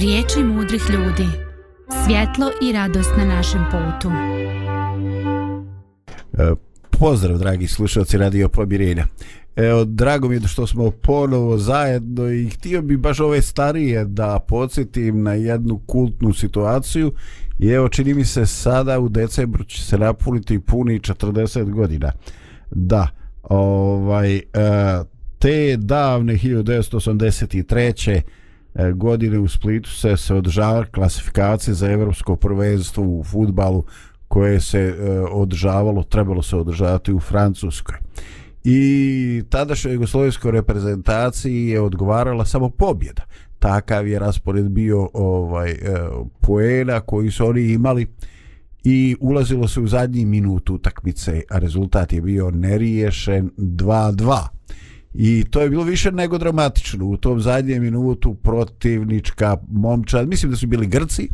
Riječi mudrih ljudi. Svjetlo i radost na našem putu. E, pozdrav, dragi slušalci Radio Pomirenja. Evo, drago mi je što smo ponovo zajedno i htio bi baš ove starije da podsjetim na jednu kultnu situaciju i evo čini mi se sada u decembru će se napuniti puni 40 godina. Da, ovaj, e, te davne 1983. godine E, godine u Splitu se se održava klasifikacija za evropsko prvenstvo u futbalu koje se e, održavalo, trebalo se održavati u Francuskoj. I tadašnjoj jugoslovenskoj reprezentaciji je odgovarala samo pobjeda. Takav je raspored bio ovaj e, poena koji su oni imali i ulazilo se u zadnji minut utakmice, a rezultat je bio neriješen 2-2. I to je bilo više nego dramatično u tom zadnjem minutu protivnička momčad, mislim da su bili Grci,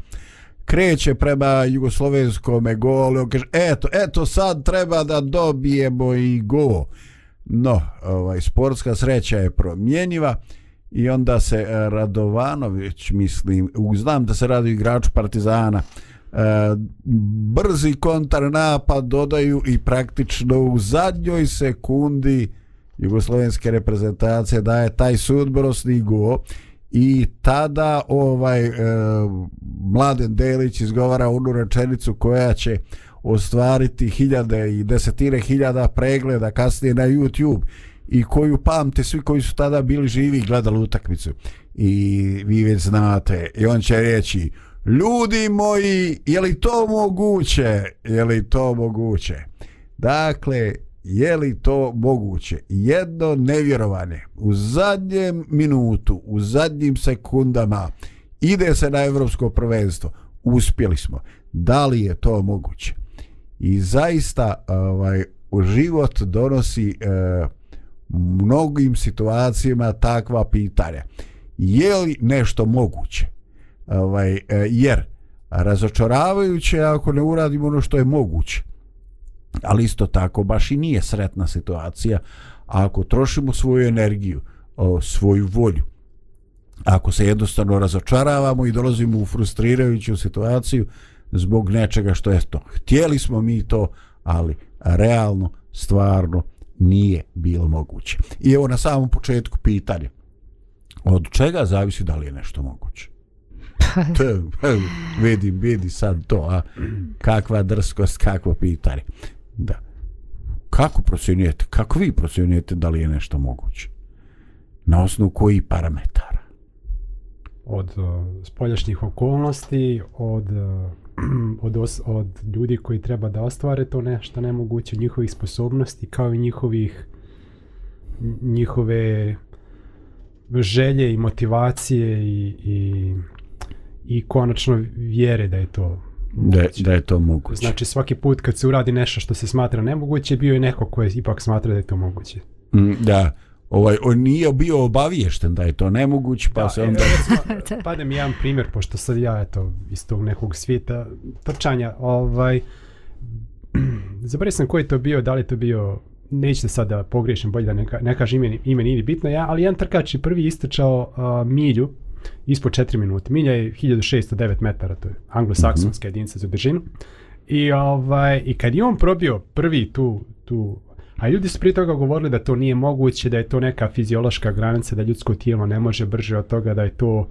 kreće prema jugoslovenskom golu, on kaže, eto, eto, sad treba da dobijemo i go. No, ovaj, sportska sreća je promjenjiva i onda se e, Radovanović, mislim, znam da se radi igrač Partizana, e, brzi kontar napad dodaju i praktično u zadnjoj sekundi, jugoslovenske reprezentacije daje taj sudbrosni go i tada ovaj e, Mladen Delić izgovara onu rečenicu koja će ostvariti hiljade i desetine hiljada pregleda kasnije na YouTube i koju pamte svi koji su tada bili živi i gledali utakmicu i vi već znate i on će reći ljudi moji je li to moguće je li to moguće dakle je li to moguće? Jedno nevjerovanje. U zadnjem minutu, u zadnjim sekundama ide se na evropsko prvenstvo. Uspjeli smo. Da li je to moguće? I zaista ovaj, u život donosi eh, mnogim situacijama takva pitanja. Je li nešto moguće? Ovaj, eh, jer razočaravajuće ako ne uradimo ono što je moguće ali isto tako baš i nije sretna situacija ako trošimo svoju energiju, svoju volju, ako se jednostavno razočaravamo i dolazimo u frustrirajuću situaciju zbog nečega što je to. Htjeli smo mi to, ali realno, stvarno nije bilo moguće. I evo na samom početku pitanje. Od čega zavisi da li je nešto moguće? Pa- vidi, vidi sad to, a kakva drskost, kakvo pitanje. Da. Kako procenujete, kako vi procenujete da li je nešto moguće? Na osnovu koji parametara? Od uh, spoljašnjih okolnosti, od, uh, od, os, od ljudi koji treba da ostvare to nešto nemoguće, njihovih sposobnosti, kao i njihovih, njihove želje i motivacije i, i, i konačno vjere da je to da, znači, da je to moguće. Znači svaki put kad se uradi nešto što se smatra nemoguće, bio je neko koji ipak smatra da je to moguće. Mm, da, ovaj, on nije bio obaviješten da je to nemoguće, pa da, se e, onda... E, recimo, padem jedan primjer, pošto sad ja eto, iz tog nekog svijeta trčanja, ovaj, zaboravio sam koji je to bio, da li je to bio neću da sad da pogriješim, bolje da ne, ka, ne kažem ime, ime nije bitno, ja, ali jedan trkač je prvi istrčao uh, milju ispod 4 minute. Milja je 1609 metara, to je anglosaksonska mm -hmm. jedinica za držinu. I, ovaj, I kad je on probio prvi tu, tu A ljudi su prije toga govorili da to nije moguće, da je to neka fiziološka granica, da ljudsko tijelo ne može brže od toga, da je to...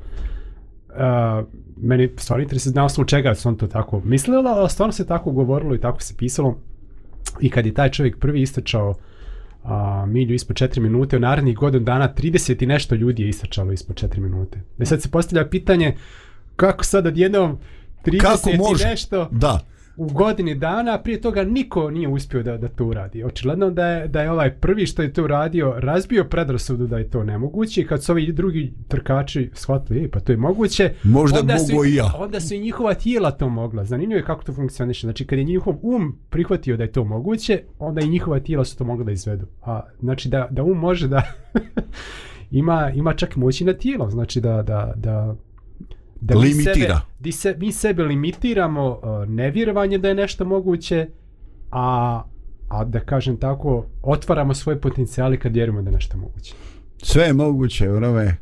Uh, meni stvarno interesuje, znao sam u čega su on to tako mislili, ali stvarno se tako govorilo i tako se pisalo. I kad je taj čovjek prvi istečao uh, a, milju ispod 4 minute, u narednih godin dana 30 i nešto ljudi je istračalo ispod 4 minute. E sad se postavlja pitanje kako sad odjednom 30 kako može? i nešto... Da u godini dana, prije toga niko nije uspio da, da to uradi. Očigledno da je, da je ovaj prvi što je to uradio razbio predrasudu da je to nemoguće i kad su ovi drugi trkači shvatili, pa to je moguće, Možda onda, mogu su, i ja. onda su i njihova tijela to mogla. Zanimljivo je kako to funkcioniše. Znači, kad je njihov um prihvatio da je to moguće, onda i njihova tijela su to mogla da izvedu. A, znači, da, da um može da... ima, ima čak moći na tijelo, znači da, da, da da limitira. Mi sebe, di se, mi sebe limitiramo uh, nevjerovanje da je nešto moguće, a, a da kažem tako, otvaramo svoje potencijale kad vjerujemo da je nešto moguće. Sve je moguće u onome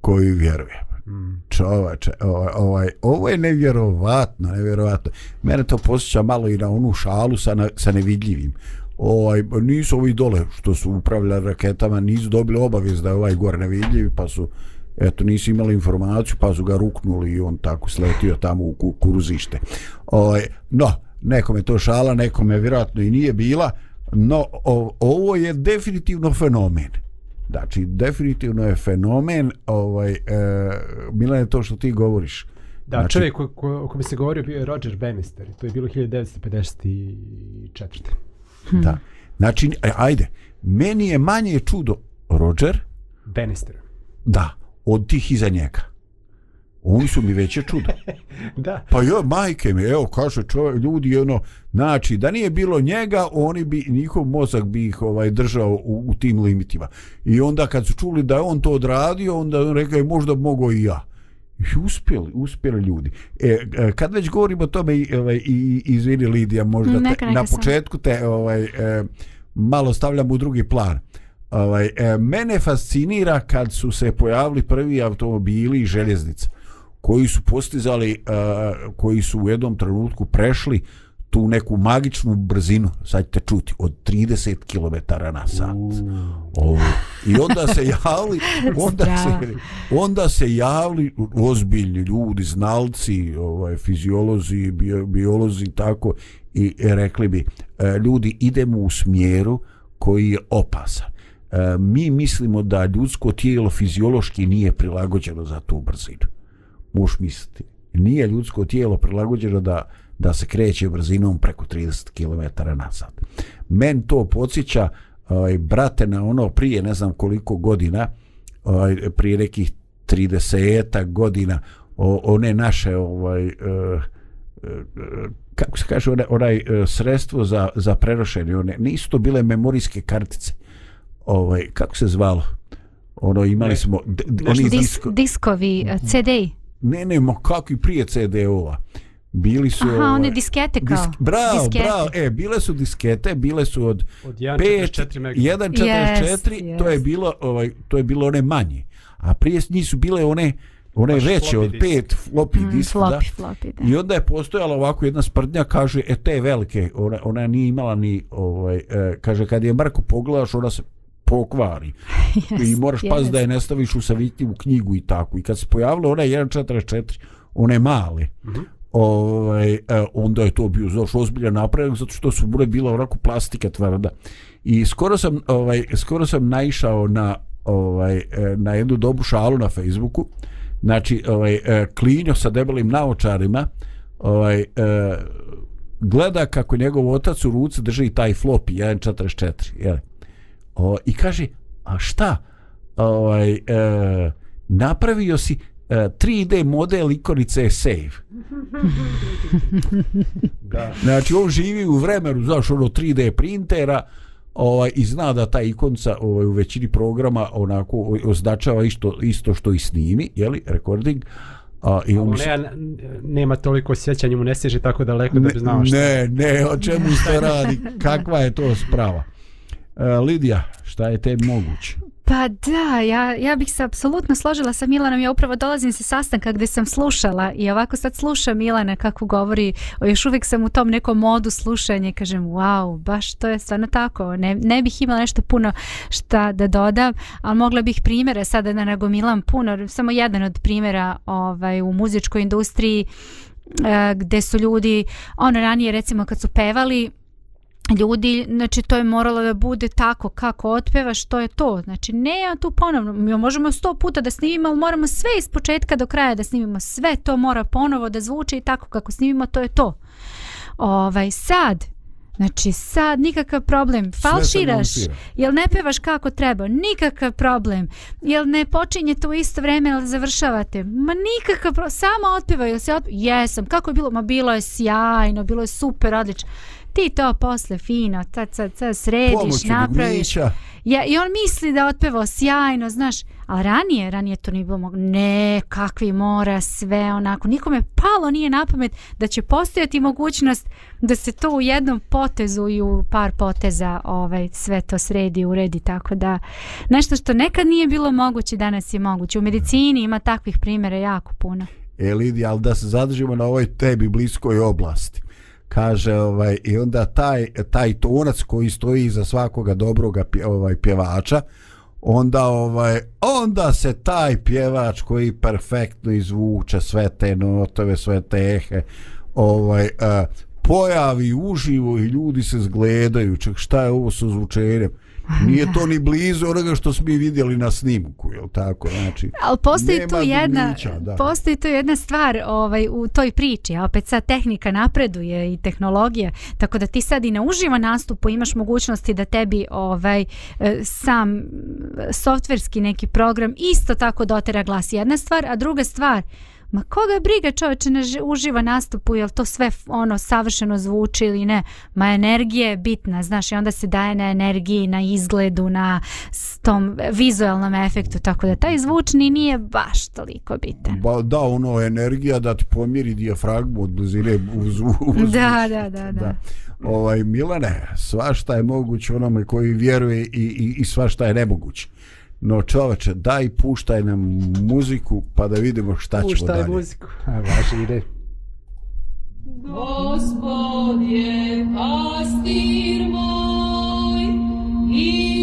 koji vjeruje. Mm. Čovače, ovaj, ovaj, ovo je nevjerovatno, nevjerovatno. Mene to posjeća malo i na onu šalu sa, na, sa nevidljivim. Ovaj, nisu ovi dole što su upravljali raketama, nisu dobili obavijest da je ovaj gore nevidljivi, pa su eto nisu imali informaciju pa su ga ruknuli i on tako sletio tamo u kuruzište o, ovaj, no nekome to šala nekome vjerojatno i nije bila no o, ovo je definitivno fenomen znači definitivno je fenomen ovaj, e, Milan je to što ti govoriš Da, znači, čovjek o kojem se govorio bio je Roger Bannister. To je bilo 1954. Hmm. Da. Znači, e, ajde, meni je manje čudo Roger... Bannister. Da od tih iza njega. Oni su mi veće čudo. da. Pa jo, majke mi, evo, kaže čovjek, ljudi, ono, znači, da nije bilo njega, oni bi, njihov mozak bi ih ovaj, držao u, u tim limitima. I onda kad su čuli da je on to odradio, onda on rekao je, možda mogo i ja. I uspjeli, uspjeli ljudi. E, e kad već govorimo o tome, ovaj, i, i, izvini Lidija, možda te, na početku sam. te ovaj, eh, malo stavljam u drugi plan. Eh, Ovaj, e, mene fascinira kad su se pojavili prvi automobili i željeznica koji su postizali, e, koji su u jednom trenutku prešli tu neku magičnu brzinu, sad ćete čuti, od 30 km na sat. Ovo. I onda se javili, onda se, onda se javili ozbiljni ljudi, znalci, ovaj, fiziolozi, bio, biolozi, tako, i rekli bi, e, ljudi, idemo u smjeru koji je opasan. E, mi mislimo da ljudsko tijelo fiziološki nije prilagođeno za tu brzinu. Muš misliti, nije ljudsko tijelo prilagođeno da, da se kreće brzinom preko 30 km na sat. Men to podsjeća, aj, ovaj, brate, na ono prije ne znam koliko godina, aj, ovaj, prije nekih 30 godina, o, one naše, ovaj, e, e, kako se kaže, onaj, onaj sredstvo za, za prerošenje, one, nisu to bile memorijske kartice, ovaj kako se zvalo ono imali smo oni dis disko diskovi eh, mhm. CD ne ne mo kakvi prije CD ova bili su Aha, ovaj, one diskete kao disk, bravo, diskete. bravo, e bile su diskete bile su od, od 1.44 1.44 yes, yes. to je bilo ovaj to je bilo one manje a prije nisu bile one one Baš veće od 5 floppy mm, disk floppy, da. Floppy, da. i onda je postojala ovako jedna sprdnja kaže e te velike ona, ona nije imala ni ovaj eh, kaže kad je Marko pogledaš ona se pokvari. Yes, I moraš yes. paziti da je nestaviš u savitiju, u knjigu i tako. I kad se pojavila ona 1.44, one male, mm -hmm. ovaj, e, onda je to bio zaoš ozbiljan napravljeno, zato što su bure bila onako plastika tvrda. I skoro sam, ovaj, skoro sam naišao na, ovaj, e, na jednu dobu šalu na Facebooku, Znači, ovaj, e, klinjo sa debelim naočarima, ovaj, gleda kako njegov otac u ruci drži taj flop 1.44. Jel? O, I kaže, a šta? Ovaj, e, napravio si e, 3D model ikonice Save. da. Znači, on živi u vremenu, znaš, ono 3D printera, ovaj i zna da ta ikonca ovaj u većini programa onako označava isto isto što i snimi je li recording a i ono, on se... nema toliko sjećanja mu ne seže tako daleko da bi znao šta ne ne o čemu se radi kakva je to sprava E, Lidija, šta je te moguće? Pa da, ja, ja bih se apsolutno složila sa Milanom, ja upravo dolazim sa sastanka gdje sam slušala i ovako sad slušam Milana kako govori, još uvijek sam u tom nekom modu slušanja i kažem wow, baš to je stvarno tako, ne, ne bih imala nešto puno šta da dodam, ali mogla bih primjera sada da nagomilam puno, samo jedan od primjera ovaj, u muzičkoj industriji e, gdje su ljudi, ono ranije recimo kad su pevali, ljudi, znači to je moralo da bude tako kako otpevaš, to je to. Znači ne ja tu ponovno, mi možemo sto puta da snimimo, ali moramo sve iz početka do kraja da snimimo. Sve to mora ponovo da zvuče i tako kako snimimo, to je to. Ovaj, sad, Znači sad nikakav problem Falširaš Jel ne pevaš kako treba Nikakav problem Jel ne počinje to isto vreme Jel završavate Ma nikakav problem Samo otpeva Jel se otpeva Jesam Kako je bilo Ma bilo je sjajno Bilo je super odlično ti to posle fino ca ca ca središ napraviš ja, i on misli da otpevo sjajno znaš ali ranije ranije to nije bilo mog ne kakvi mora sve onako nikome palo nije na pamet da će postojati mogućnost da se to u jednom potezu i u par poteza ovaj, sve to sredi uredi tako da nešto što nekad nije bilo moguće danas je moguće u medicini ima takvih primjera jako puno E Lidija, ali da se zadržimo na ovoj tebi bliskoj oblasti kaže ovaj i onda taj taj tonac koji stoji za svakoga dobroga ovaj pjevača onda ovaj onda se taj pjevač koji perfektno izvuče sve te notove sve tehe ovaj uh, pojavi uživo i ljudi se zgledaju, čak šta je ovo sa zvučenjem? Nije to ni blizu onoga što smo mi vidjeli na snimku, je tako? Znači, Ali postoji tu, jedna, dumića, postoji tu jedna stvar ovaj, u toj priči, a opet sad tehnika napreduje i tehnologija, tako da ti sad i na uživo nastupu imaš mogućnosti da tebi ovaj e, sam softverski neki program isto tako dotera glas jedna stvar, a druga stvar, Ma koga briga čovječe na uživo nastupu, je li to sve ono savršeno zvuči ili ne? Ma energija je bitna, znaš, i onda se daje na energiji, na izgledu, na tom vizualnom efektu, tako da taj zvučni nije baš toliko bitan. Ba, da, ono, energija da ti pomiri dijafragmu od blizine u zvuku. da, da, da, da. da. Ovaj, Milane, svašta je moguće onome koji vjeruje i, i, i svašta je nemoguće. No čovače, daj puštaj nam muziku pa da vidimo šta puštaj ćemo dalje. Puštaj muziku. A važi ide. Gospod je pastir moj i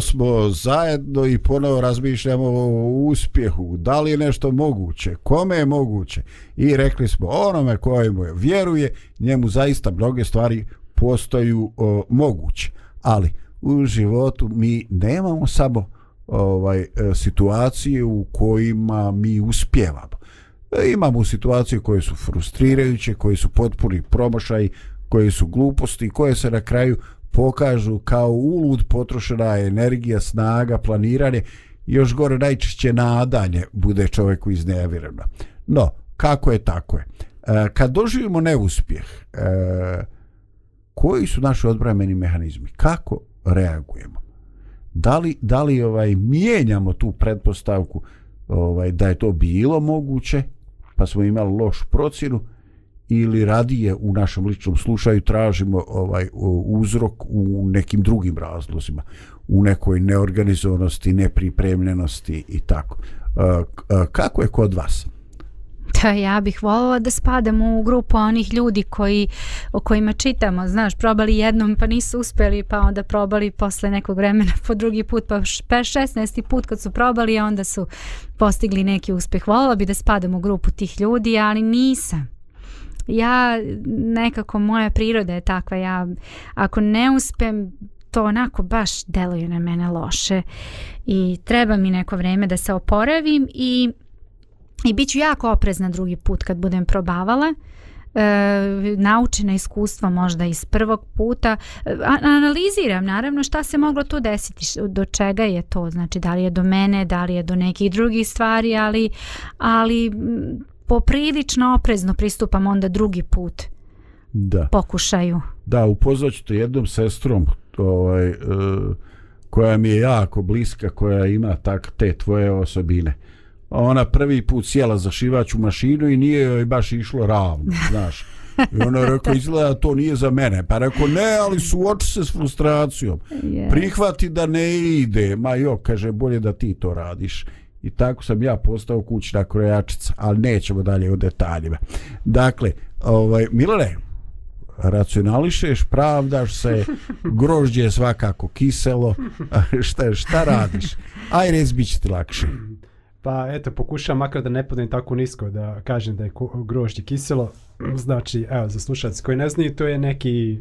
smo zajedno i ponovo razmišljamo o uspjehu. Da li je nešto moguće? Kome je moguće? I rekli smo onome kojemu je vjeruje, njemu zaista mnoge stvari postaju o, moguće. Ali u životu mi nemamo samo ovaj e, situacije u kojima mi uspjevamo. E, imamo situacije koje su frustrirajuće, koje su potpuni promašaj, koje su gluposti, koje se na kraju uh, pokažu kao ulud potrošena je energija, snaga, planiranje, još gore najčešće nadanje bude čovjeku iznevirano. No, kako je tako je? E, kad doživimo neuspjeh, e, koji su naši odbrameni mehanizmi? Kako reagujemo? Da li, da li ovaj mijenjamo tu pretpostavku ovaj da je to bilo moguće, pa smo imali lošu procjenu, ili radije u našem ličnom slušaju tražimo ovaj uzrok u nekim drugim razlozima u nekoj neorganizovanosti, nepripremljenosti i tako. E, e, kako je kod vas? Da, ja bih voljela da spadam u grupu onih ljudi koji, o kojima čitamo, znaš, probali jednom pa nisu uspeli, pa onda probali posle nekog vremena po pa drugi put, pa 16. Pa put kad su probali, onda su postigli neki uspeh. Voljela bi da spadam u grupu tih ljudi, ali nisam ja nekako moja priroda je takva ja ako ne uspem to onako baš deluje na mene loše i treba mi neko vreme da se oporavim i, i bit ću jako oprezna drugi put kad budem probavala e, naučena iskustva možda iz prvog puta A, analiziram naravno šta se moglo tu desiti do čega je to znači da li je do mene da li je do nekih drugih stvari ali, ali poprilično oprezno pristupam onda drugi put da. pokušaju. Da, upoznat ću te jednom sestrom ovaj, e, koja mi je jako bliska, koja ima tak te tvoje osobine. Ona prvi put sjela za šivaću mašinu i nije joj baš išlo ravno, znaš. I ona je rekao, izgleda to nije za mene. Pa rekao, ne, ali suoči se s frustracijom. Yeah. Prihvati da ne ide. Ma jo, kaže, bolje da ti to radiš. I tako sam ja postao kućna krojačica, ali nećemo dalje u detaljima. Dakle, ovaj, Milane, racionališeš, pravdaš se, grožđe je svakako kiselo, šta, šta radiš? Aj, rez, bit će ti lakše. Pa eto, pokušam makar da ne podem tako nisko da kažem da je grožđe kiselo. Znači, evo, za slušac koji ne zni, to je neki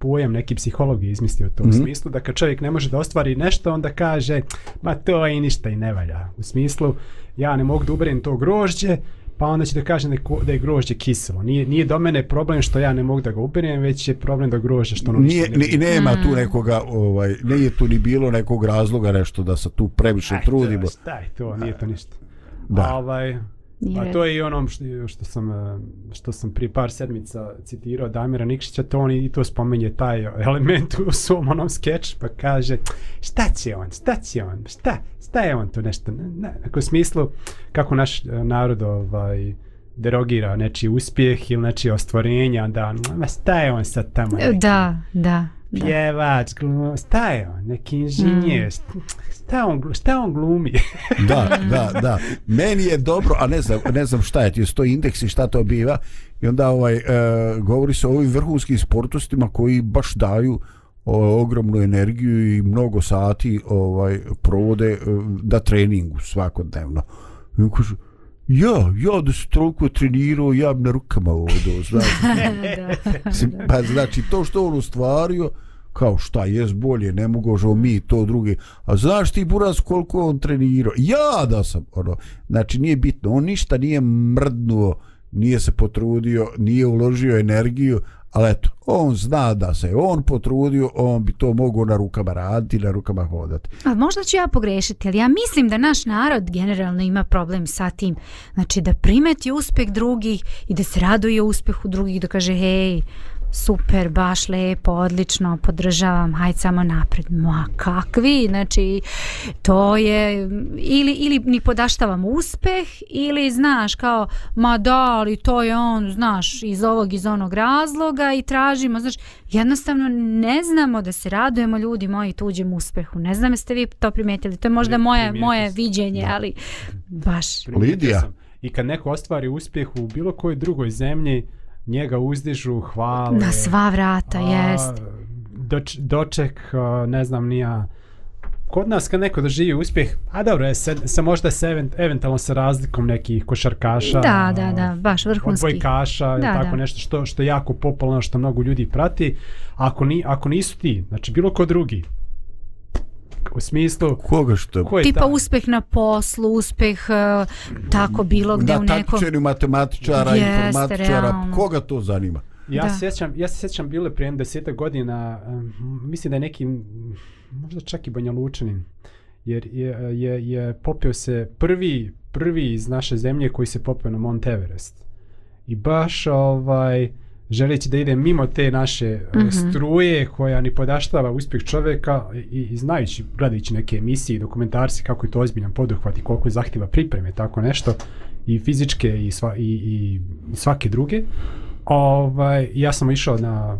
pojam neki psiholog je izmislio to mm -hmm. u mhm. smislu da kad čovjek ne može da ostvari nešto onda kaže ma to je ništa i ne valja u smislu ja ne mogu da uberem to grožđe pa onda će da kaže da, da je grožđe kiselo nije, nije do mene problem što ja ne mogu da ga uberem već je problem da grožđe što ono nije, ništa ne, ne nema tu mm. nekoga ovaj, nije tu ni bilo nekog razloga nešto da se tu previše Aj, trudimo to, staj to nije to ništa da. A, ovaj, Nije. A pa to je i onom što, što, sam, eh, što sam prije par sedmica citirao Damira Nikšića, to on i to spomenje taj element u svom onom skeču, pa kaže šta će on, šta će on, šta, šta je on to nešto, ne, ne, u smislu kako naš eh, narod ovaj, derogira nečiji uspjeh ili nečije ostvorenja, da, ma šta je on sad tamo? Nekim? Da, da pjevač, šta je on, neki inženjer, mm. šta, on, šta on glumi? da, da, da, meni je dobro, a ne znam, ne znam šta je, ti sto indeksi, šta to biva, i onda ovaj, e, govori se o ovim vrhunskim sportostima koji baš daju o, ogromnu energiju i mnogo sati ovaj provode e, da treningu svakodnevno. I kažu, ja, ja da se toliko trenirao, ja bi na rukama ovdje, znači. pa znači, to što on ostvario, kao šta je bolje, ne mogu žao mi to drugi, a znaš ti Buras koliko on trenirao, ja da sam, ono, znači nije bitno, on ništa nije mrdnuo, nije se potrudio, nije uložio energiju, ali eto, on zna da se on potrudio, on bi to mogao na rukama raditi, na rukama hodati. Ali možda ću ja pogrešiti, ali ja mislim da naš narod generalno ima problem sa tim, znači da primeti uspjeh drugih i da se raduje uspjehu drugih, da kaže hej, Super, baš lepo, odlično, podržavam, hajde samo napred. Ma kakvi, znači, to je, ili, ili ni podaštavam uspeh, ili znaš kao, ma da, ali to je on, znaš, iz ovog, iz onog razloga i tražimo, znaš, jednostavno ne znamo da se radujemo ljudi moji tuđem uspehu. Ne znam jeste vi to primetili, to je možda Pri, moje, moje viđenje, da. ali baš. Lidija. I kad neko ostvari uspeh u bilo kojoj drugoj zemlji, njega uzdižu, hvale. Na sva vrata, a, jest. Doč, doček, a, ne znam, nija... Kod nas kad neko doživi uspjeh, a dobro, je se, se možda se event, eventualno sa razlikom nekih košarkaša. Da, a, da, da, baš vrhunski. Odbojkaša i tako da. nešto što, što je jako popularno, što mnogo ljudi prati. Ako, ni, ako nisu ti, znači bilo ko drugi, u smislu koga što ko je tipa taj? uspeh na poslu, uspeh uh, tako bilo gdje u nekom na takčenju matematičara, yes, informatičara realno. koga to zanima ja, da. sjećam, ja se sjećam bilo je prije deseta godina um, mislim da je neki možda čak i Banja Lučanin jer je, je, je popio se prvi, prvi iz naše zemlje koji se popio na Mont Everest i baš ovaj uh, želeći da ide mimo te naše uh, struje koja ni podaštava uspjeh čovjeka i, i znajući, gledajući neke emisije i dokumentarci kako je to ozbiljan poduhvat i koliko je zahtjeva pripreme, tako nešto, i fizičke i, sva, i, i, i svake druge. Ovaj, ja sam išao na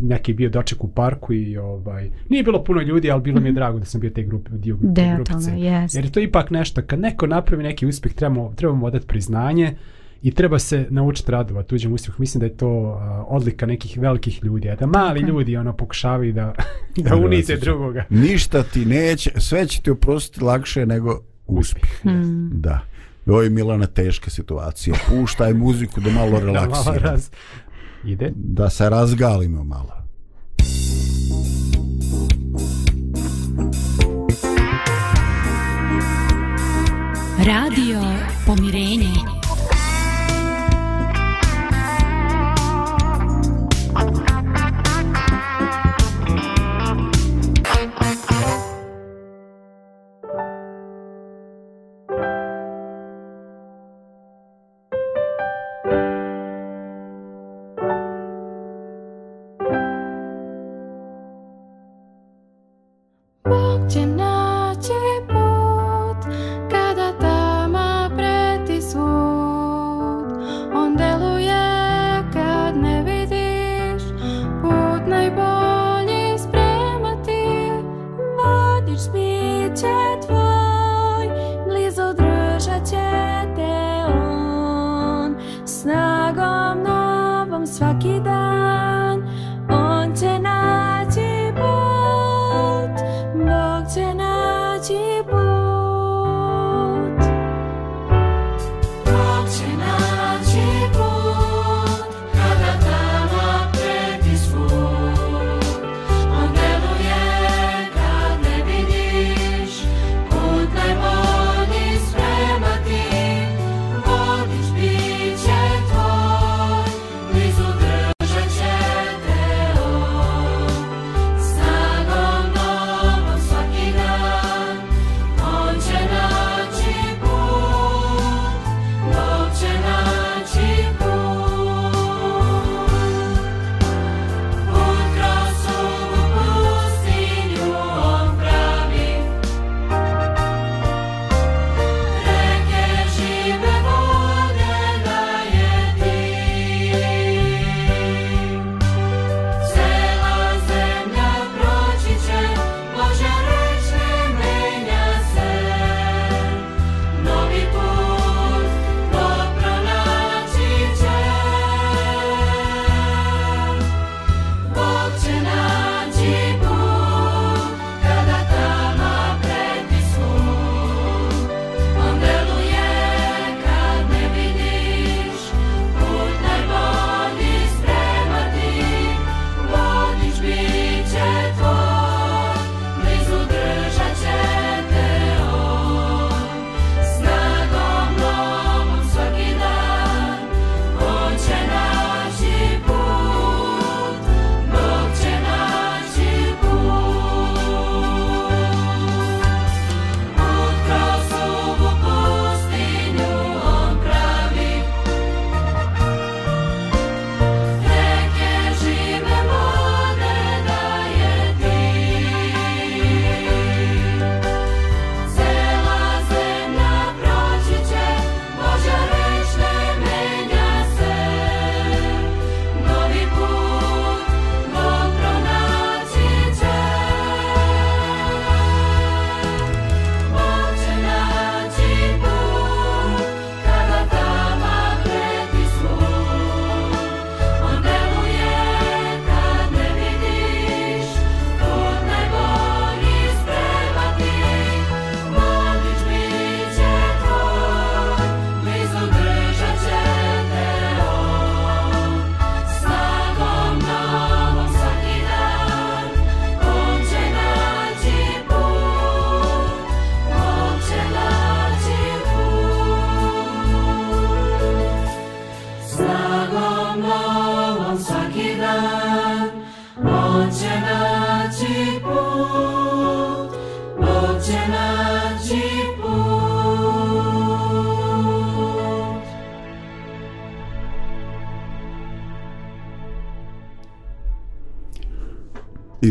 neki bio doček u parku i ovaj nije bilo puno ljudi, ali bilo mi je mhm. drago da sam bio te grupe, dio te grupice. Tome, yes. Jer je to ipak nešto, kad neko napravi neki uspjeh, trebamo, trebamo odati priznanje. Uh, i treba se naučiti radovati tuđem uspjehu. Mislim da je to odlika nekih velikih ljudi, a da mali okay. ljudi ono pokušavaju da, da unice drugoga. Ništa ti neće, sve će ti oprostiti lakše nego uspjeh. Hmm. Da. Ovo je Milana teška situacija. Puštaj muziku da malo relaksiramo. da, malo raz... Ide. da se razgalimo malo. Radio Pomirenje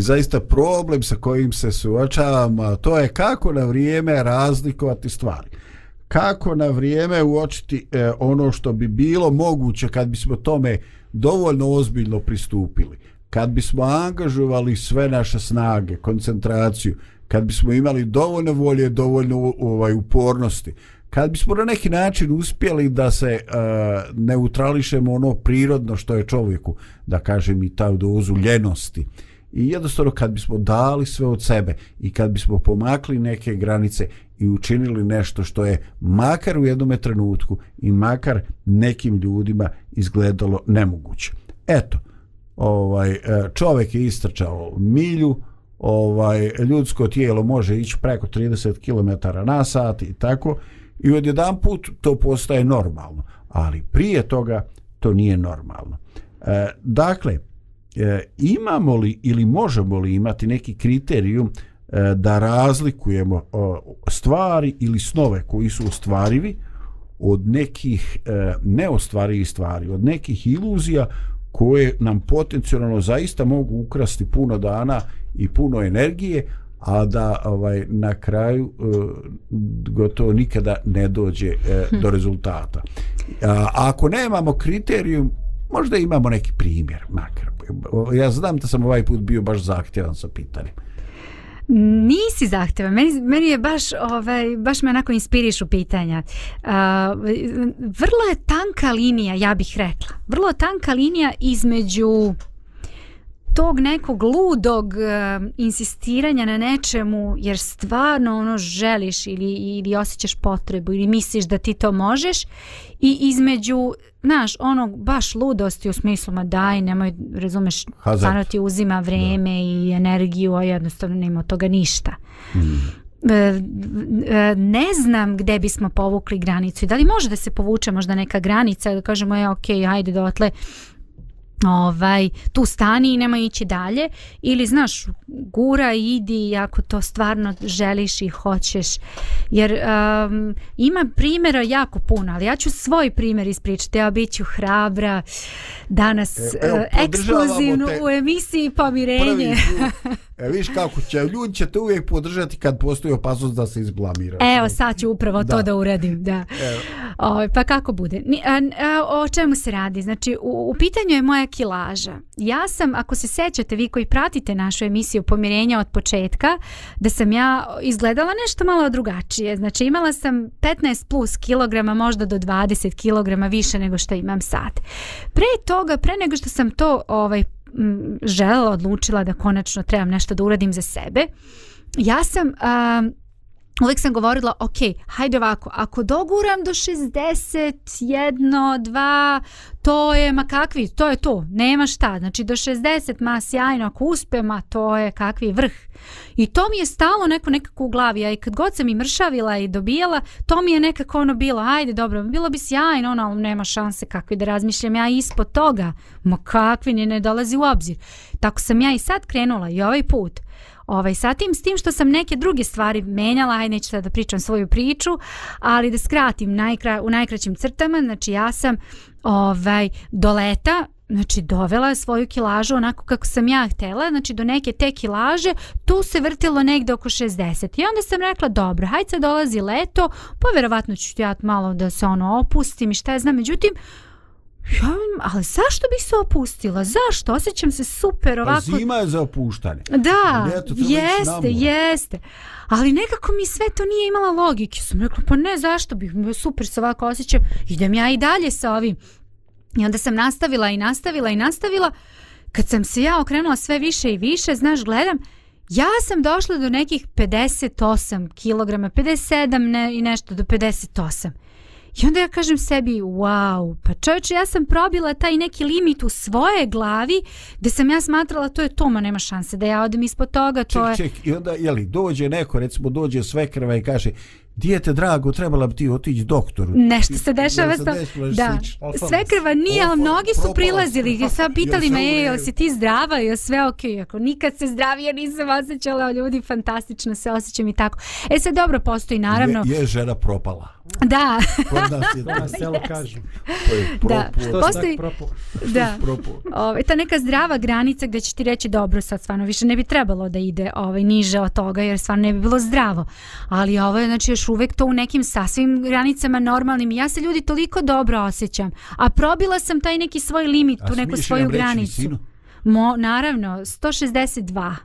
zaista problem sa kojim se suočavamo, to je kako na vrijeme razlikovati stvari. Kako na vrijeme uočiti e, ono što bi bilo moguće kad bismo tome dovoljno ozbiljno pristupili. Kad bismo angažovali sve naše snage, koncentraciju, kad bismo imali dovoljno volje, dovoljno ovaj upornosti, kad bismo na neki način uspjeli da se e, neutrališemo ono prirodno što je čovjeku, da kažem i ta dozu ljenosti. E, I jednostavno kad bismo dali sve od sebe i kad bismo pomakli neke granice i učinili nešto što je makar u jednom trenutku i makar nekim ljudima izgledalo nemoguće. Eto, ovaj e, čovjek je istrčao milju, ovaj ljudsko tijelo može ići preko 30 km na sat i tako i odjedan put to postaje normalno, ali prije toga to nije normalno. E, dakle, E, imamo li ili možemo li imati neki kriterijum e, da razlikujemo e, stvari ili snove koji su ostvarivi od nekih neostvarivih stvari, od nekih iluzija koje nam potencijalno zaista mogu ukrasti puno dana i puno energije, a da ovaj na kraju gotovo nikada ne dođe do rezultata. A ako nemamo kriterijum, možda imamo neki primjer makro ja znam da sam ovaj put bio baš zahtjevan sa pitanjem. Nisi zahteva, meni, meni je baš ovaj, baš me onako inspiriš u pitanja uh, vrlo je tanka linija, ja bih rekla vrlo je tanka linija između uh, tog nekog ludog uh, insistiranja na nečemu jer stvarno ono želiš ili ili osjećaš potrebu ili misliš da ti to možeš i između znaš onog baš ludosti u smislu ma daj nemoj razumeš stvarno ti uzima vreme da. i energiju a jednostavno nema od toga ništa mm. e, e, ne znam gde bismo povukli granicu i da li može da se povuče možda neka granica da kažemo je okej okay, ajde dotle ovaj, tu stani i nema ići dalje ili znaš gura idi ako to stvarno želiš i hoćeš jer um, ima primjera jako puno ali ja ću svoj primjer ispričati ja bit ću hrabra danas e, evo, uh, ekskluzivno te. u emisiji pomirenje Prvi E viš kako će, ljudi će te uvijek podržati kad postoji opasnost da se izblamira. Evo ono. sad ću upravo to da, da uredim, da. Evo. O, ovaj, pa kako bude? Ni, a, a, o čemu se radi? Znači, u, u pitanju je moja kilaža. Ja sam, ako se sećate, vi koji pratite našu emisiju Pomirenja od početka, da sam ja izgledala nešto malo drugačije. Znači, imala sam 15 plus kilograma, možda do 20 kilograma više nego što imam sad. Pre toga, pre nego što sam to ovaj, želela, odlučila da konačno trebam nešto da uradim za sebe. Ja sam... Uh, uvijek sam govorila, ok, hajde ovako, ako doguram do 61, 2, to je, ma kakvi, to je to, nema šta. Znači do 60, ma sjajno, ako uspem, ma to je kakvi vrh. I to mi je stalo neko nekako u glavi, a i kad god sam i mršavila i dobijala, to mi je nekako ono bilo, ajde dobro, bilo bi sjajno, ono, ali nema šanse kakvi da razmišljam ja ispod toga, ma kakvi, ne, ne dolazi u obzir. Tako sam ja i sad krenula i ovaj put. Uh, ovaj, sa tim, s tim što sam neke druge stvari menjala, aj neću sad da pričam svoju priču, ali da skratim najkra, u najkraćim crtama, znači ja sam ovaj, do leta Znači, dovela svoju kilažu onako kako sam ja htjela, znači do neke te kilaže, tu se vrtilo negde oko 60. I onda sam rekla, dobro, hajde sad dolazi leto, pa verovatno ću ja malo da se ono opustim i šta je znam. Međutim, Ja, ali zašto bi se opustila? Zašto? Osjećam se super pa ovako. Pa zima je za opuštanje. Da, Leto, jeste, jeste. Ali nekako mi sve to nije imala logike. Sam rekla, pa ne, zašto bih super se ovako osjećam? Idem ja i dalje sa ovim. I onda sam nastavila i nastavila i nastavila. Kad sam se ja okrenula sve više i više, znaš, gledam, ja sam došla do nekih 58 kilograma, 57 ne, i nešto, do 58 kilograma. I onda ja kažem sebi, wow, pa čovječe, ja sam probila taj neki limit u svoje glavi gde sam ja smatrala to je to, ma nema šanse da ja odem ispod toga. To ček, je... ček, i onda, jeli, dođe neko, recimo dođe sve krva i kaže, dijete drago, trebala bi ti otići doktoru. Nešto se dešava sa... Da, slič, sve krva nije, ali mnogi su prilazili i sad pitali me, ej, jel si ti zdrava, jel sve ok, ako nikad se zdravije nisam osjećala, ljudi, fantastično se osjećam i tako. E sad dobro postoji, naravno... Je, je žena propala. Da. Kod nas je, to nas kažu. To je propu. Da. Postoji, da. Ove, ovaj, ta neka zdrava granica gdje će ti reći dobro sad stvarno više ne bi trebalo da ide ovaj, niže od toga jer stvarno ne bi bilo zdravo. Ali ovo je znači još uvek to u nekim sasvim granicama normalnim ja se ljudi toliko dobro osjećam a probila sam taj neki svoj limit tu neku svoju granicu Mo, naravno 162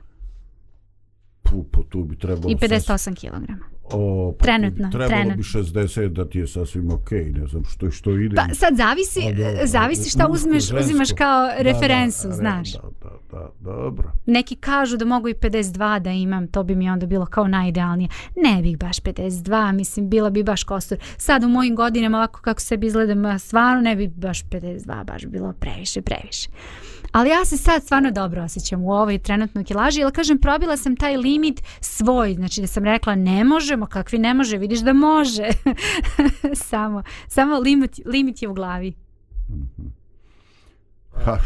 Pupo, tu bi trebalo i 58 sas... kg O, pa trenutno, trebalo trenutno. bi 60 da ti je sasvim ok, ne znam što, što ide. Pa sad zavisi, do, zavisi šta uzmeš, žensko. uzimaš kao referensu, da, da, znaš. Da, da, da, dobro. Neki kažu da mogu i 52 da imam, to bi mi onda bilo kao najidealnije. Ne bih baš 52, mislim, bila bi baš kostur. Sad u mojim godinama, ovako kako se izgledam, stvarno ne bih baš 52, baš bilo previše, previše. Uh, Ali ja se sad stvarno dobro osjećam u ovoj trenutnoj kilaži, jer kažem, probila sam taj limit svoj, znači da sam rekla ne možemo, kakvi ne može, vidiš da može. samo samo limit, limit je u glavi. Mhm. Ha,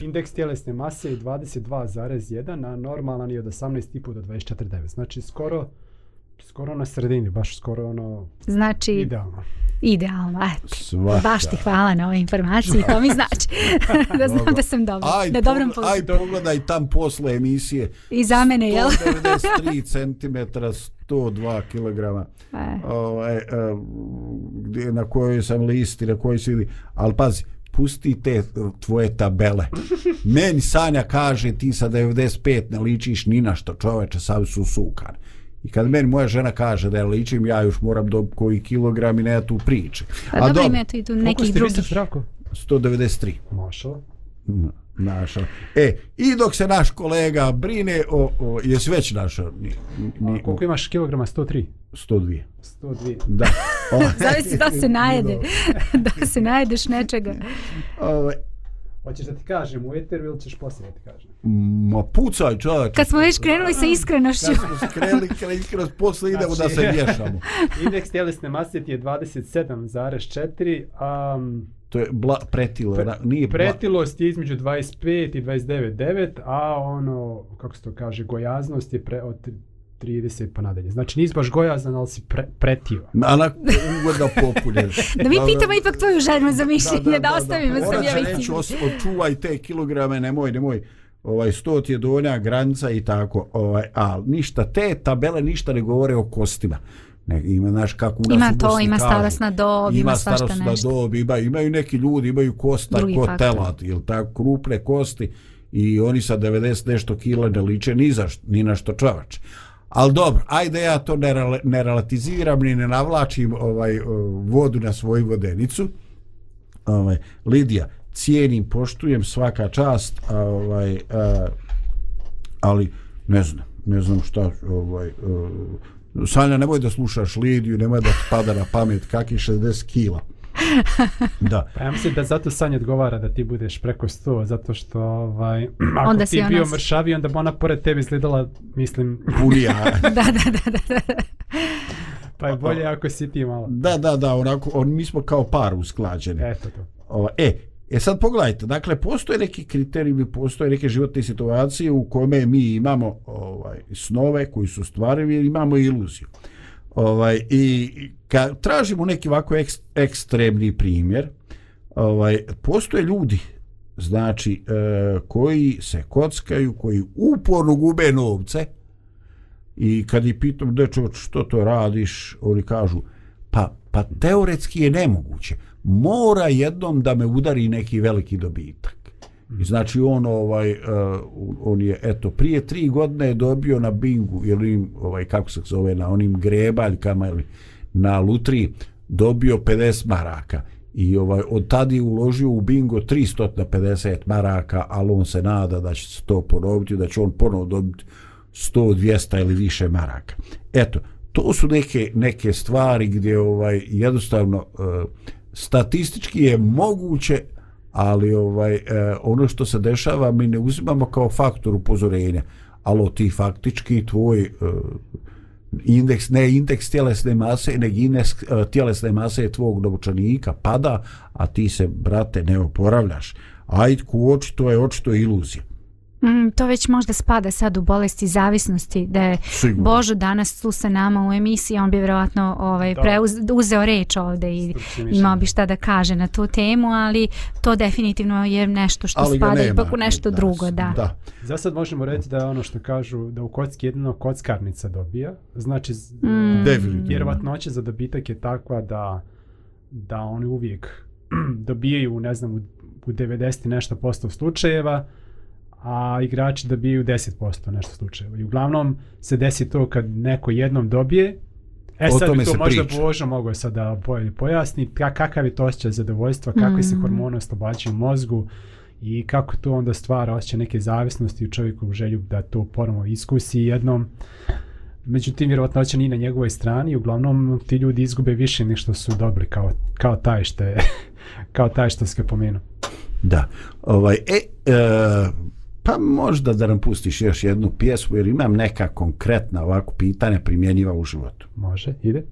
indeks tjelesne mase je 22,1, a normalan je od 18,5 do 24,9. Znači skoro skoro na sredini, baš skoro ono znači, idealno. Idealno, eto. Svaka. Baš ti hvala na ovoj informaciji, to mi znači da znam dobro. da sam dobro. Aj, na dobrom pogledu. Aj, pogledaj tam posle emisije. I za mene, jel? 193 cm, 102 kg. E. O, e, e, gdje, na kojoj sam listi, na kojoj sili. Ali pazi, pusti te tvoje tabele. Meni Sanja kaže ti sa 95 ne ličiš ni na što čoveče, sam su sukar. I kad meni moja žena kaže da ja ličim, ja još moram do koji kilogram i ne ja tu priče. A, pa A dobro ima to i tu nekih drugih. Koliko ste vi 193. Našao. Našao. E, i dok se naš kolega brine, o, o, jes već našao. Ni, ni, A koliko imaš kilograma? 103? 102. 102. Da. Zavisi da se najede. da se najedeš nečega. Ovo, Hoćeš da ti kažem u eteru ili ćeš poslije da ti kažem? Mm, ma pucaj čovječ. Kad smo već krenuli sa iskrenošću. Kad smo skreli, krenuli iskrenost, poslije idemo znači, da se vješamo. Znači- Indeks tjelesne mase ti je 27,4. Um, to je bla, pretilo. Pre, nije bla. pretilost je između 25 i 29,9, a ono, kako se to kaže, gojaznost je pre, od 30 pa nadalje. Znači nisi baš gojazan, ali si pre, pretio. Na, na, ugodno populješ. da mi da, pitamo da, ipak tvoju željnu za mišljenje, da, da, da, da ostavimo sam ja vidim. Neću, os, očuvaj te kilograme, nemoj, nemoj. Ovaj, sto ti je donja granica i tako. Ovaj, ali ništa, te tabele ništa ne govore o kostima. Ne, ima, znaš, kako ima to, ima starosna dob, ima, ima starosna dob, ima, imaju neki ljudi, imaju kostar, Drugi kotelat, ili tako, krupne kosti i oni sa 90 nešto kila ne liče ni, za što, ni na što čavače. Ali dobro, ajde ja to ne, ne relativiziram ni ne navlačim ovaj, vodu na svoju vodenicu. Ovaj, Lidija, cijenim, poštujem svaka čast, ovaj, ali ne znam, ne znam šta, ovaj, Sanja, nemoj da slušaš Lidiju, nemoj da pada na pamet kakvi 60 kila da. Pa ja mislim da zato Sanja odgovara da ti budeš preko 100, zato što ovaj, ako onda ti bio ona... mršavi, onda bi ona pored tebi izgledala, mislim... Punija. da, da, da, da. Pa je bolje ako si ti malo. Da, da, da, onako, on, mi smo kao par usklađeni. Eto to. O, e, E sad pogledajte, dakle postoje neki kriterijumi, postoje neke životne situacije u kome mi imamo ovaj snove koji su stvarili, imamo iluziju. Uh, Ovaj, I ka, tražimo neki ovako ek, ekstremni primjer. Ovaj, postoje ljudi znači, e, koji se kockaju, koji uporno gube novce i kad ih pitam dečo što to radiš, oni kažu pa, pa teoretski je nemoguće. Mora jednom da me udari neki veliki dobitak. I znači on ovaj uh, on je eto prije tri godine je dobio na bingu ili ovaj kako se zove na onim grebaljkama ili na lutri dobio 50 maraka i ovaj od tada je uložio u bingo 350 maraka ali on se nada da će se to ponoviti da će on ponovo dobiti 100, 200 ili više maraka eto to su neke, neke stvari gdje ovaj jednostavno uh, statistički je moguće uh, ali ovaj eh, ono što se dešava mi ne uzimamo kao faktor upozorenja ali ti faktički tvoj eh, indeks ne indeks tjelesne mase ne indeks eh, tjelesne mase tvog novčanika pada a ti se brate ne oporavljaš ajd ku očito je očito iluzija Mm, to već možda spada sad u bolesti zavisnosti da je Sigurno. Božo danas tu sa nama u emisiji, on bi vjerojatno ovaj, uzeo reč ovde i imao bi šta da kaže na tu temu, ali to definitivno je nešto što ali spada ipak u nešto danas. drugo. Da. da. Za sad možemo reći da je ono što kažu da u kocki jedino kockarnica dobija, znači mm. vjerovatnoće za dobitak je takva da da oni uvijek dobijaju, ne znam, u 90 nešto posto slučajeva, a igrači dobiju 10% nešto slučajeva. I uglavnom se desi to kad neko jednom dobije, E o sad tome to se možda Božo mogu sad da pojavi pojasni kakav je to osjećaj zadovoljstva, kakvi mm. se hormoni oslobađaju u mozgu i kako to onda stvara osjećaj neke zavisnosti u čovjeku u želju da to ponovno iskusi jednom. Međutim, vjerovatno će ni na njegovoj strani, uglavnom ti ljudi izgube više nego što su dobri kao, kao taj što je, kao taj što ste pomenuo. Da, ovaj, e, uh pa možda da nam pustiš još jednu pjesmu jer imam neka konkretna ovako pitanja primjenjiva u životu. Može, ide.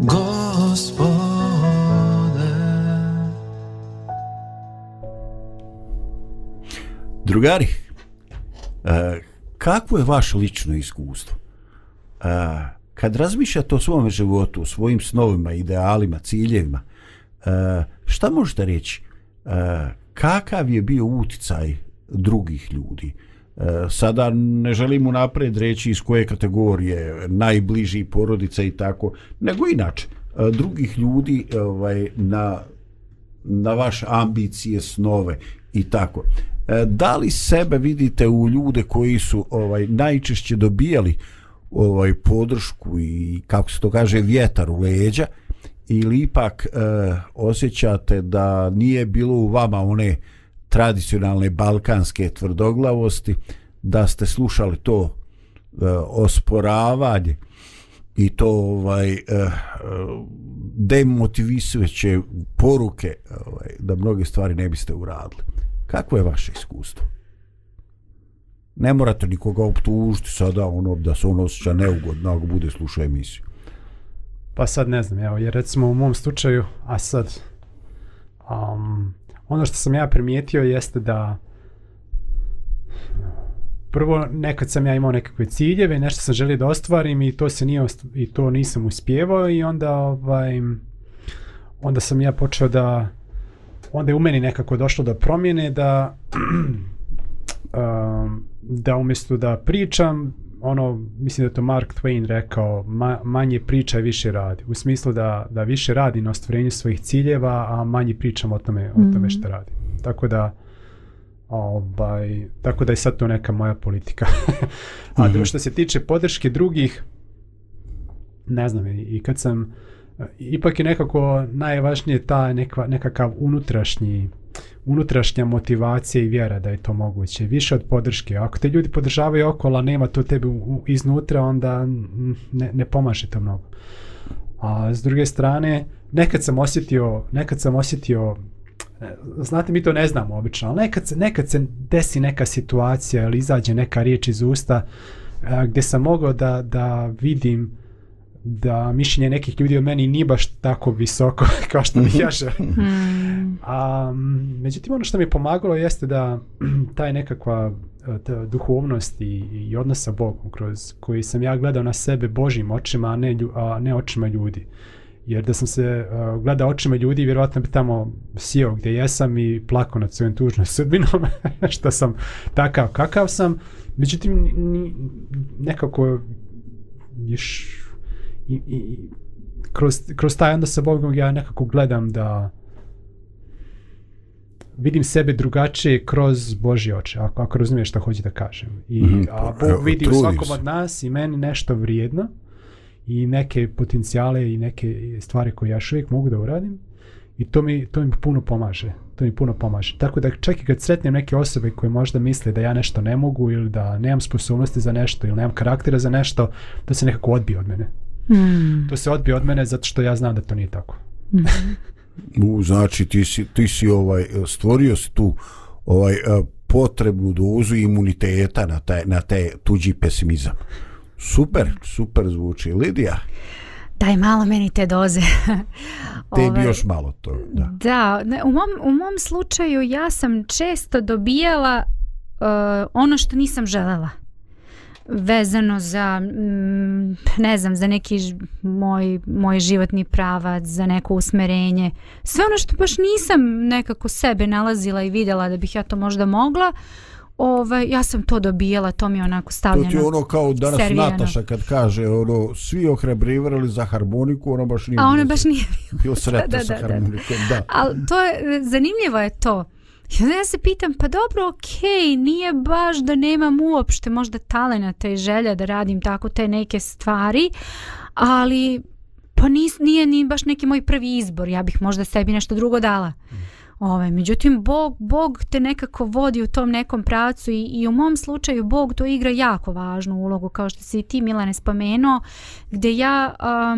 Gospode Drugari, e, kako je vaše lično iskustvo? E, kad razmišljate o svom životu, o svojim snovima, idealima, ciljevima, e, šta možete reći? Kakav je bio uticaj drugih ljudi? Uh, sada ne želim unapred reći iz koje kategorije najbliži porodica i tako nego inače e, drugih ljudi e, ovaj na na vaš ambicije snove i tako e, da li sebe vidite u ljude koji su ovaj najčešće dobijali ovaj podršku i kako se to kaže vjetar u leđa ili ipak eh, osjećate da nije bilo u vama one eh, tradicionalne balkanske tvrdoglavosti da ste slušali to e, osporavanje i to ovaj e, e demotivisujuće poruke ovaj, da mnoge stvari ne biste uradili. Kako je vaše iskustvo? Ne morate nikoga optužiti sada ono da se on osjeća neugodno ako bude slušao emisiju. Pa sad ne znam, evo, jer recimo u mom slučaju, a sad um, ono što sam ja primijetio jeste da prvo nekad sam ja imao nekakve ciljeve, nešto sam želio da ostvarim i to se nije i to nisam uspijevao i onda ovaj onda sam ja počeo da onda je u meni nekako došlo do promjene da um, da umjesto da pričam ono, mislim da to Mark Twain rekao, ma, manje priča i više radi. U smislu da, da više radi na ostvarenju svojih ciljeva, a manje pričam o tome, o tome mhm. što radi. Tako da, obaj, tako da je sad to neka moja politika. a mm što se tiče podrške drugih, ne znam, i kad sam, e, ipak je nekako najvažnije ta nekva, nekakav unutrašnji, uh, unutrašnja motivacija i vjera da je to moguće, više od podrške. Ako te ljudi podržavaju okola, nema to tebe iznutra, onda ne, ne pomaže to mnogo. A s druge strane, nekad sam osjetio, nekad sam osjetio, e, znate mi to ne znamo obično, ali nekad, nekad se desi neka situacija ili izađe neka riječ iz usta e, gdje sam mogao da, da vidim uh, da mišljenje nekih ljudi o meni nije baš tako visoko kao što bih mhm. ja želio. Um, međutim, ono što mi je pomagalo jeste da taj nekakva e, ta duhovnost i, i odnos sa Bogom kroz koji sam ja gledao na sebe Božim očima, a ne, lju, a ne očima ljudi. Jer da sam se uh, gledao očima ljudi, vjerovatno bi tamo sjeo gdje jesam i plako nad svojim tužnom sudbinom, što sam takav kakav sam. Međutim, nekako još i, i kroz, kroz taj onda sa Bogom ja nekako gledam da vidim sebe drugačije kroz Božje oče, ako, ako razumiješ što hoće da kažem. I, mm, a pa, Bog vidi u svakom od nas i meni nešto vrijedno i neke potencijale i neke stvari koje ja uvijek mogu da uradim i to mi, to mi puno pomaže. To mi puno pomaže. Tako da čak i kad sretnem neke osobe koje možda misle da ja nešto ne mogu ili da nemam sposobnosti za nešto ili nemam karaktera za nešto, da se nekako odbije od mene. Hmm. To se odbije od mene zato što ja znam da to nije tako. Mm. U, znači ti si, ti si ovaj stvorio si tu ovaj uh, potrebnu dozu imuniteta na taj, na taj tuđi pesimizam. Super, super zvuči. Lidija? Daj malo meni te doze. Tebi ovaj, još malo to. Da, da ne, u, mom, u mom slučaju ja sam često dobijala uh, ono što nisam želela vezano za mm, ne znam za neki moj moj životni pravac za neko usmerenje sve ono što baš nisam nekako sebe nalazila i vidjela da bih ja to možda mogla Ove, ovaj, ja sam to dobijala, to mi je onako stavljeno. To ti je ono kao danas servijeno. Nataša kad kaže, ono, svi ohrebrivarali za harmoniku, ona baš nije A ona baš nije bio sretna da, da, sa da, harmonikom. Da. Ali to je, zanimljivo je to. I onda ja se pitam, pa dobro, okej, okay, nije baš da nemam uopšte možda talenata i želja da radim tako te neke stvari, ali pa nis, nije ni baš neki moj prvi izbor, ja bih možda sebi nešto drugo dala. Mm. Ove, ovaj, međutim, Bog, Bog te nekako vodi u tom nekom pravcu i, i u mom slučaju Bog to igra jako važnu ulogu, kao što si i ti, Milane, spomenuo, gde ja, a,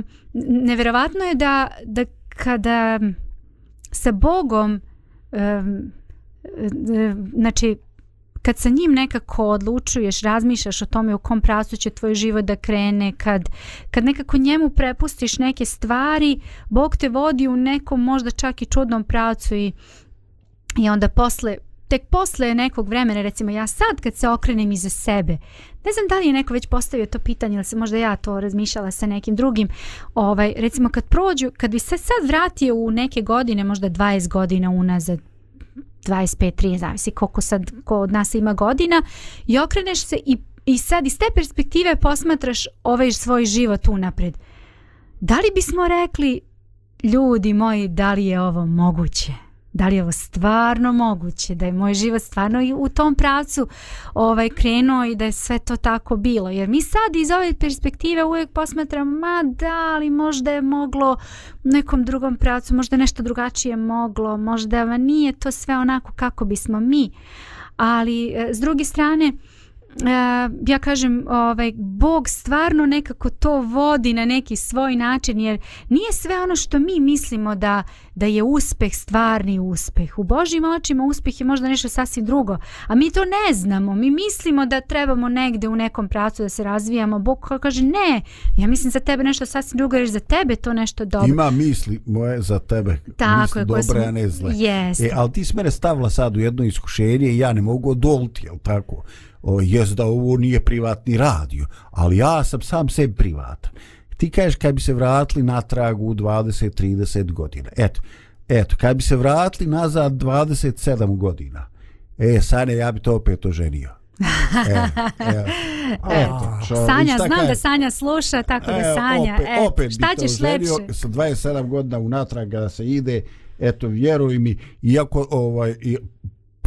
neverovatno je da, da kada sa Bogom, a, znači kad sa njim nekako odlučuješ, razmišljaš o tome u kom pravcu će tvoj život da krene, kad, kad nekako njemu prepustiš neke stvari, Bog te vodi u nekom možda čak i čudnom pravcu i, i onda posle, tek posle nekog vremena, recimo ja sad kad se okrenem iza sebe, ne znam da li je neko već postavio to pitanje ili se možda ja to razmišljala sa nekim drugim, ovaj, recimo kad prođu, kad bi se sad vratio u neke godine, možda 20 godina unazad, 25-30, zavisi koliko sad ko od nas ima godina i okreneš se i, i sad iz te perspektive posmatraš ovaj svoj život unapred. Da li bismo rekli, ljudi moji, da li je ovo moguće? da li je ovo stvarno moguće, da je moj život stvarno u tom pravcu ovaj, krenuo i da je sve to tako bilo. Jer mi sad iz ove perspektive uvijek posmatramo, ma da, ali možda je moglo u nekom drugom pravcu, možda je nešto drugačije moglo, možda nije to sve onako kako bismo mi. Ali e, s druge strane, uh, E, ja kažem, ovaj, Bog stvarno nekako to vodi na neki svoj način, jer nije sve ono što mi mislimo da, da je uspeh stvarni uspeh. U Božim očima uspeh je možda nešto sasvim drugo, a mi to ne znamo. Mi mislimo da trebamo negde u nekom pracu da se razvijamo. Bog kaže, ne, ja mislim za tebe nešto sasvim drugo, jer za tebe to nešto dobro. Ima misli moje za tebe. Tako misli je, dobre, a ne zle. Jeste. E, ali ti si mene stavila sad u jedno iskušenje i ja ne mogu odoliti, jel tako? o, jes da ovo nije privatni radio, ali ja sam sam sebi privatan. Ti kažeš kad bi se vratili natrag u 20-30 godina. Eto, eto, kad bi se vratili nazad 27 godina. E, Sanja, ja bi to opet oženio. e, e, eto, šo, Sanja, znam kaj? da Sanja sluša, tako e, da Sanja, opet, e, opet šta ćeš oženio, lepše? Sa 27 godina unatrag kada se ide, eto, vjeruj mi, iako ovaj,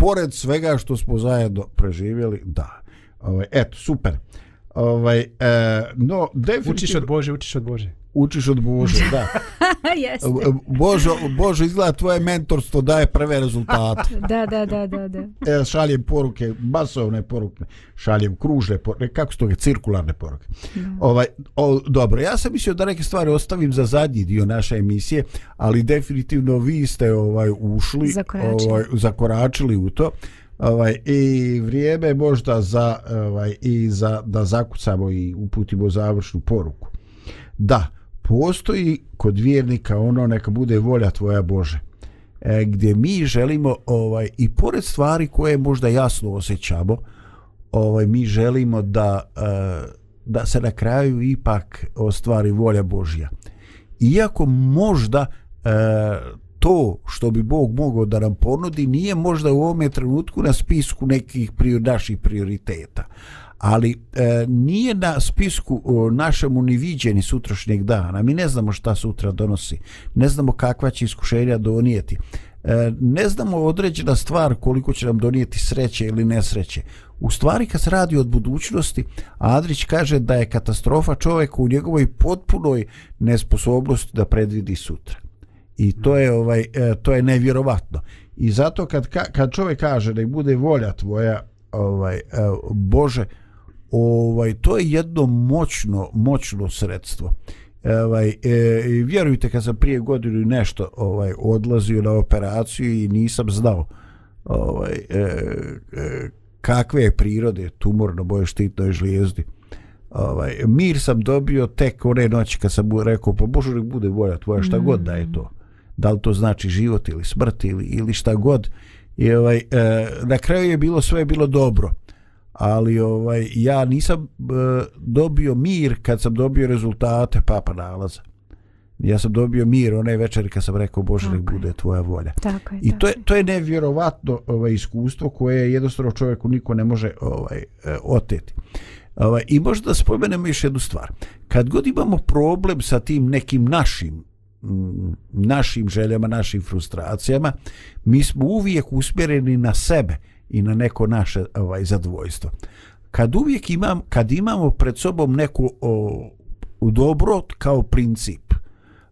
pored svega što smo zajedno preživjeli, da. Ovaj eto, super. Uh, Ovaj, e, no, definitiv... Učiš od Bože, učiš od Bože. Učiš od Bože, da. Jeste. E, Božo, Božo, izgleda tvoje mentorstvo daje prve rezultate. da, da, da, da, da. E, šaljem poruke, basovne poruke, šaljem kružne poruke, e, kako što je, cirkularne poruke. Mm. Ovaj, o, dobro, ja sam mislio da neke stvari ostavim za zadnji dio naše emisije, ali definitivno vi ste ovaj, ušli, zakoračili, ovaj, zakoračili u to ovaj i vrijeme možda za ovaj i za da zakucamo i uputimo završnu poruku. Da, postoji kod vjernika ono neka bude volja tvoja Bože. E, gdje mi želimo ovaj i pored stvari koje možda jasno osjećamo, ovaj mi želimo da e, da se na kraju ipak ostvari volja Božja. Iako možda e, to što bi Bog mogao da nam ponudi nije možda u ovome trenutku na spisku nekih prior, naših prioriteta. Ali e, nije na spisku o, našemu ni viđeni sutrašnjeg dana. Mi ne znamo šta sutra donosi. Ne znamo kakva će iskušenja donijeti. E, ne znamo određena stvar koliko će nam donijeti sreće ili nesreće. U stvari kad se radi od budućnosti, Adrić kaže da je katastrofa čoveka u njegovoj potpunoj nesposobnosti da predvidi sutra. I to je ovaj e, to je nevjerovatno. I zato kad kad čovjek kaže da bude volja tvoja, ovaj e, Bože, ovaj to je jedno moćno moćno sredstvo. E, ovaj vjerujte kad sam prije godinu nešto ovaj odlazio na operaciju i nisam znao ovaj kakve je prirode tumor na boje štitnoj žlijezdi. Ovaj mir sam dobio tek one noći kad sam mu rekao pa Bože bude volja tvoja šta god da je to. Mm -hmm da li to znači život ili smrt ili, ili šta god I ovaj, e, na kraju je bilo sve bilo dobro ali ovaj ja nisam e, dobio mir kad sam dobio rezultate papa nalaza ja sam dobio mir onaj večer kad sam rekao Bože nek bude tvoja volja tako je, i to je, to je nevjerovatno ovaj, iskustvo koje jednostavno čovjeku niko ne može ovaj e, oteti ovaj, i možda spomenemo još jednu stvar kad god imamo problem sa tim nekim našim Mm, našim željama, našim frustracijama, mi smo uvijek usmjereni na sebe i na neko naše ovaj zadovoljstvo. Kad uvijek imam, kad imamo pred sobom neku o, dobro kao princip,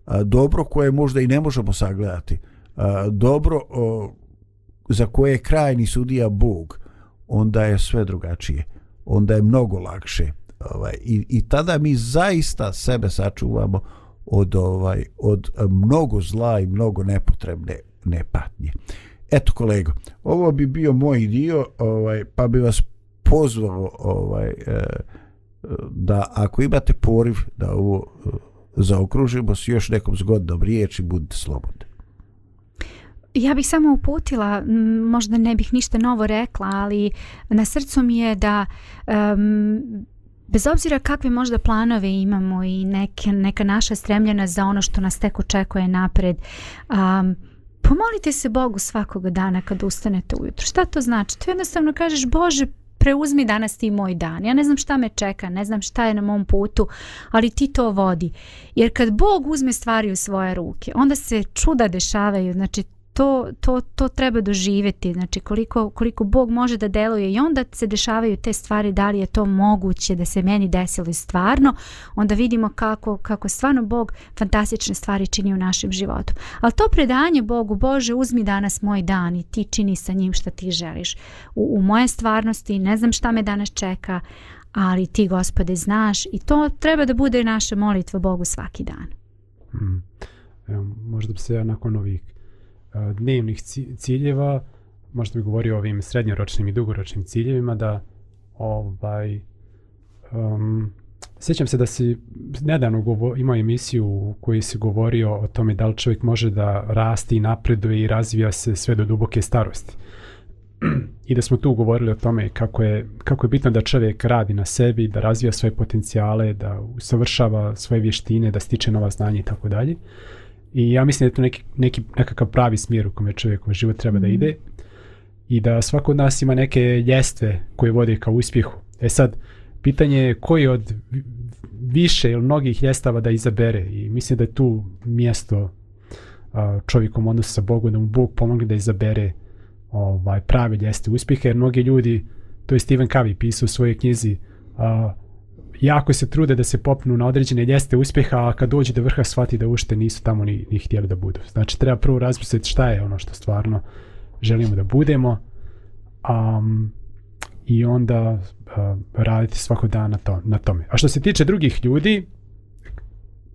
a, dobro koje možda i ne možemo sagledati, a, dobro o, za koje je krajni sudija Bog, onda je sve drugačije, onda je mnogo lakše. Ovaj, i, I tada mi zaista sebe sačuvamo od od ovaj od eh, mnogo zla i mnogo nepotrebne nepatnje. Eto kolego, ovo bi bio moj dio, ovaj pa bi vas pozvao ovaj eh, da ako imate poriv da ovo eh, zaokružimo s još nekom zgodnom riječi, budite slobodni. Ja bih samo uputila, možda ne bih ništa novo rekla, ali na srcu mi je da um, Bez obzira kakve možda planove imamo i neke, neka naša stremljena za ono što nas tek očekuje napred, um, pomolite se Bogu svakog dana kad ustanete ujutro. Šta to znači? To jednostavno kažeš Bože preuzmi danas ti moj dan. Ja ne znam šta me čeka, ne znam šta je na mom putu, ali ti to vodi. Jer kad Bog uzme stvari u svoje ruke, onda se čuda dešavaju. Znači, to, to, to treba doživjeti, znači koliko, koliko Bog može da deluje i onda se dešavaju te stvari, da li je to moguće da se meni desilo stvarno, onda vidimo kako, kako stvarno Bog fantastične stvari čini u našem životu. Ali to predanje Bogu, Bože uzmi danas moj dan i ti čini sa njim šta ti želiš. U, u moje stvarnosti ne znam šta me danas čeka, ali ti gospode znaš i to treba da bude naša molitva Bogu svaki dan. Hmm. Evo, možda bi se ja nakon ovih E, dnevnih ciljeva, možda bi govorio o ovim srednjoročnim i dugoročnim ciljevima, da ovaj, um, sjećam se da si nedavno imao emisiju u kojoj si govorio o tome da li čovjek može da rasti i napreduje i razvija se sve do duboke starosti. I da smo tu govorili o tome kako je, kako je bitno da čovjek radi na sebi, da razvija svoje potencijale, da usavršava svoje vještine, da stiče nova znanja i tako dalje. I ja mislim da je to neki, neki, nekakav pravi smjer u kome čovjek u život treba mm. da mhm. ide i da svako od nas ima neke ljestve koje vode ka uspjehu. E sad, pitanje je koji od više ili mnogih ljestava da izabere i mislim da je tu mjesto a, čovjekom odnosu sa Bogom da mu Bog pomogne da izabere ovaj, prave ljeste uspjeha jer mnogi ljudi, to je Stephen Covey pisao u svojoj knjizi, a, jako se trude da se popnu na određene ljeste uspjeha, a kad dođe do vrha shvati da ušte nisu tamo ni, ni htjeli da budu. Znači treba prvo razmisliti šta je ono što stvarno želimo da budemo um, i onda uh, raditi svako dan na, to, na tome. A što se tiče drugih ljudi,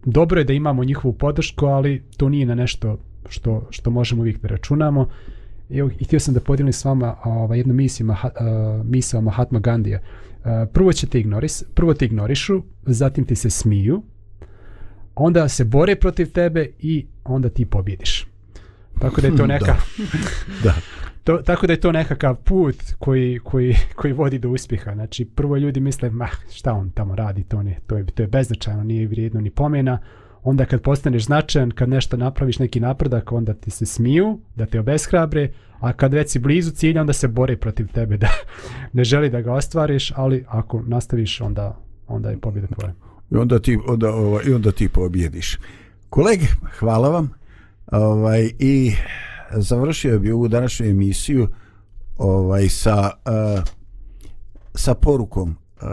dobro je da imamo njihovu podršku, ali to nije na nešto što, što možemo uvijek da računamo. Uh, Evo, i htio sam da podijelim s vama ovaj, jednu misiju, uh, eh, misiju Mahatma Gandija. Uh, eh, prvo, će te ignoris, prvo te ignorišu, zatim ti se smiju, onda se bore protiv tebe i onda ti pobjediš. Tako da je to neka... da. to, tako da je to nekakav put koji, koji, koji vodi do uspjeha. Znači, prvo ljudi misle, ma, šta on tamo radi, to, ne, to, je, to je beznačajno, nije vrijedno ni pomena. Uh, onda kad postaneš značajan, kad nešto napraviš, neki napredak, onda ti se smiju, da te obeshrabre, a kad već si blizu cilja, onda se bore protiv tebe, da ne želi da ga ostvariš, ali ako nastaviš, onda, onda je pobjeda tvoja. I onda ti, onda, ovaj, i onda ti pobjediš. Kolege, hvala vam. Ovaj, I završio bi ovu današnju emisiju ovaj sa, uh, sa porukom. Uh,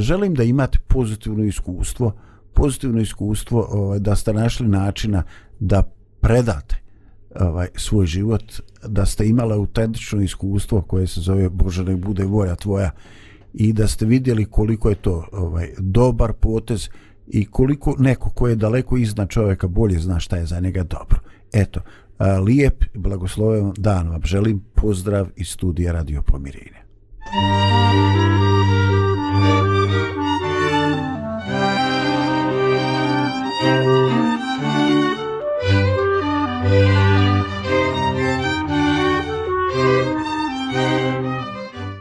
želim da imate pozitivno iskustvo uh, pozitivno iskustvo ovaj, da ste našli načina da predate ovaj, svoj život, da ste imali autentično iskustvo koje se zove Bože ne bude volja tvoja i da ste vidjeli koliko je to ovaj dobar potez i koliko neko ko je daleko iznad čovjeka bolje zna šta je za njega dobro. Eto, a, lijep blagosloven dan vam želim. Pozdrav iz studija Radio Pomirenja. Muzika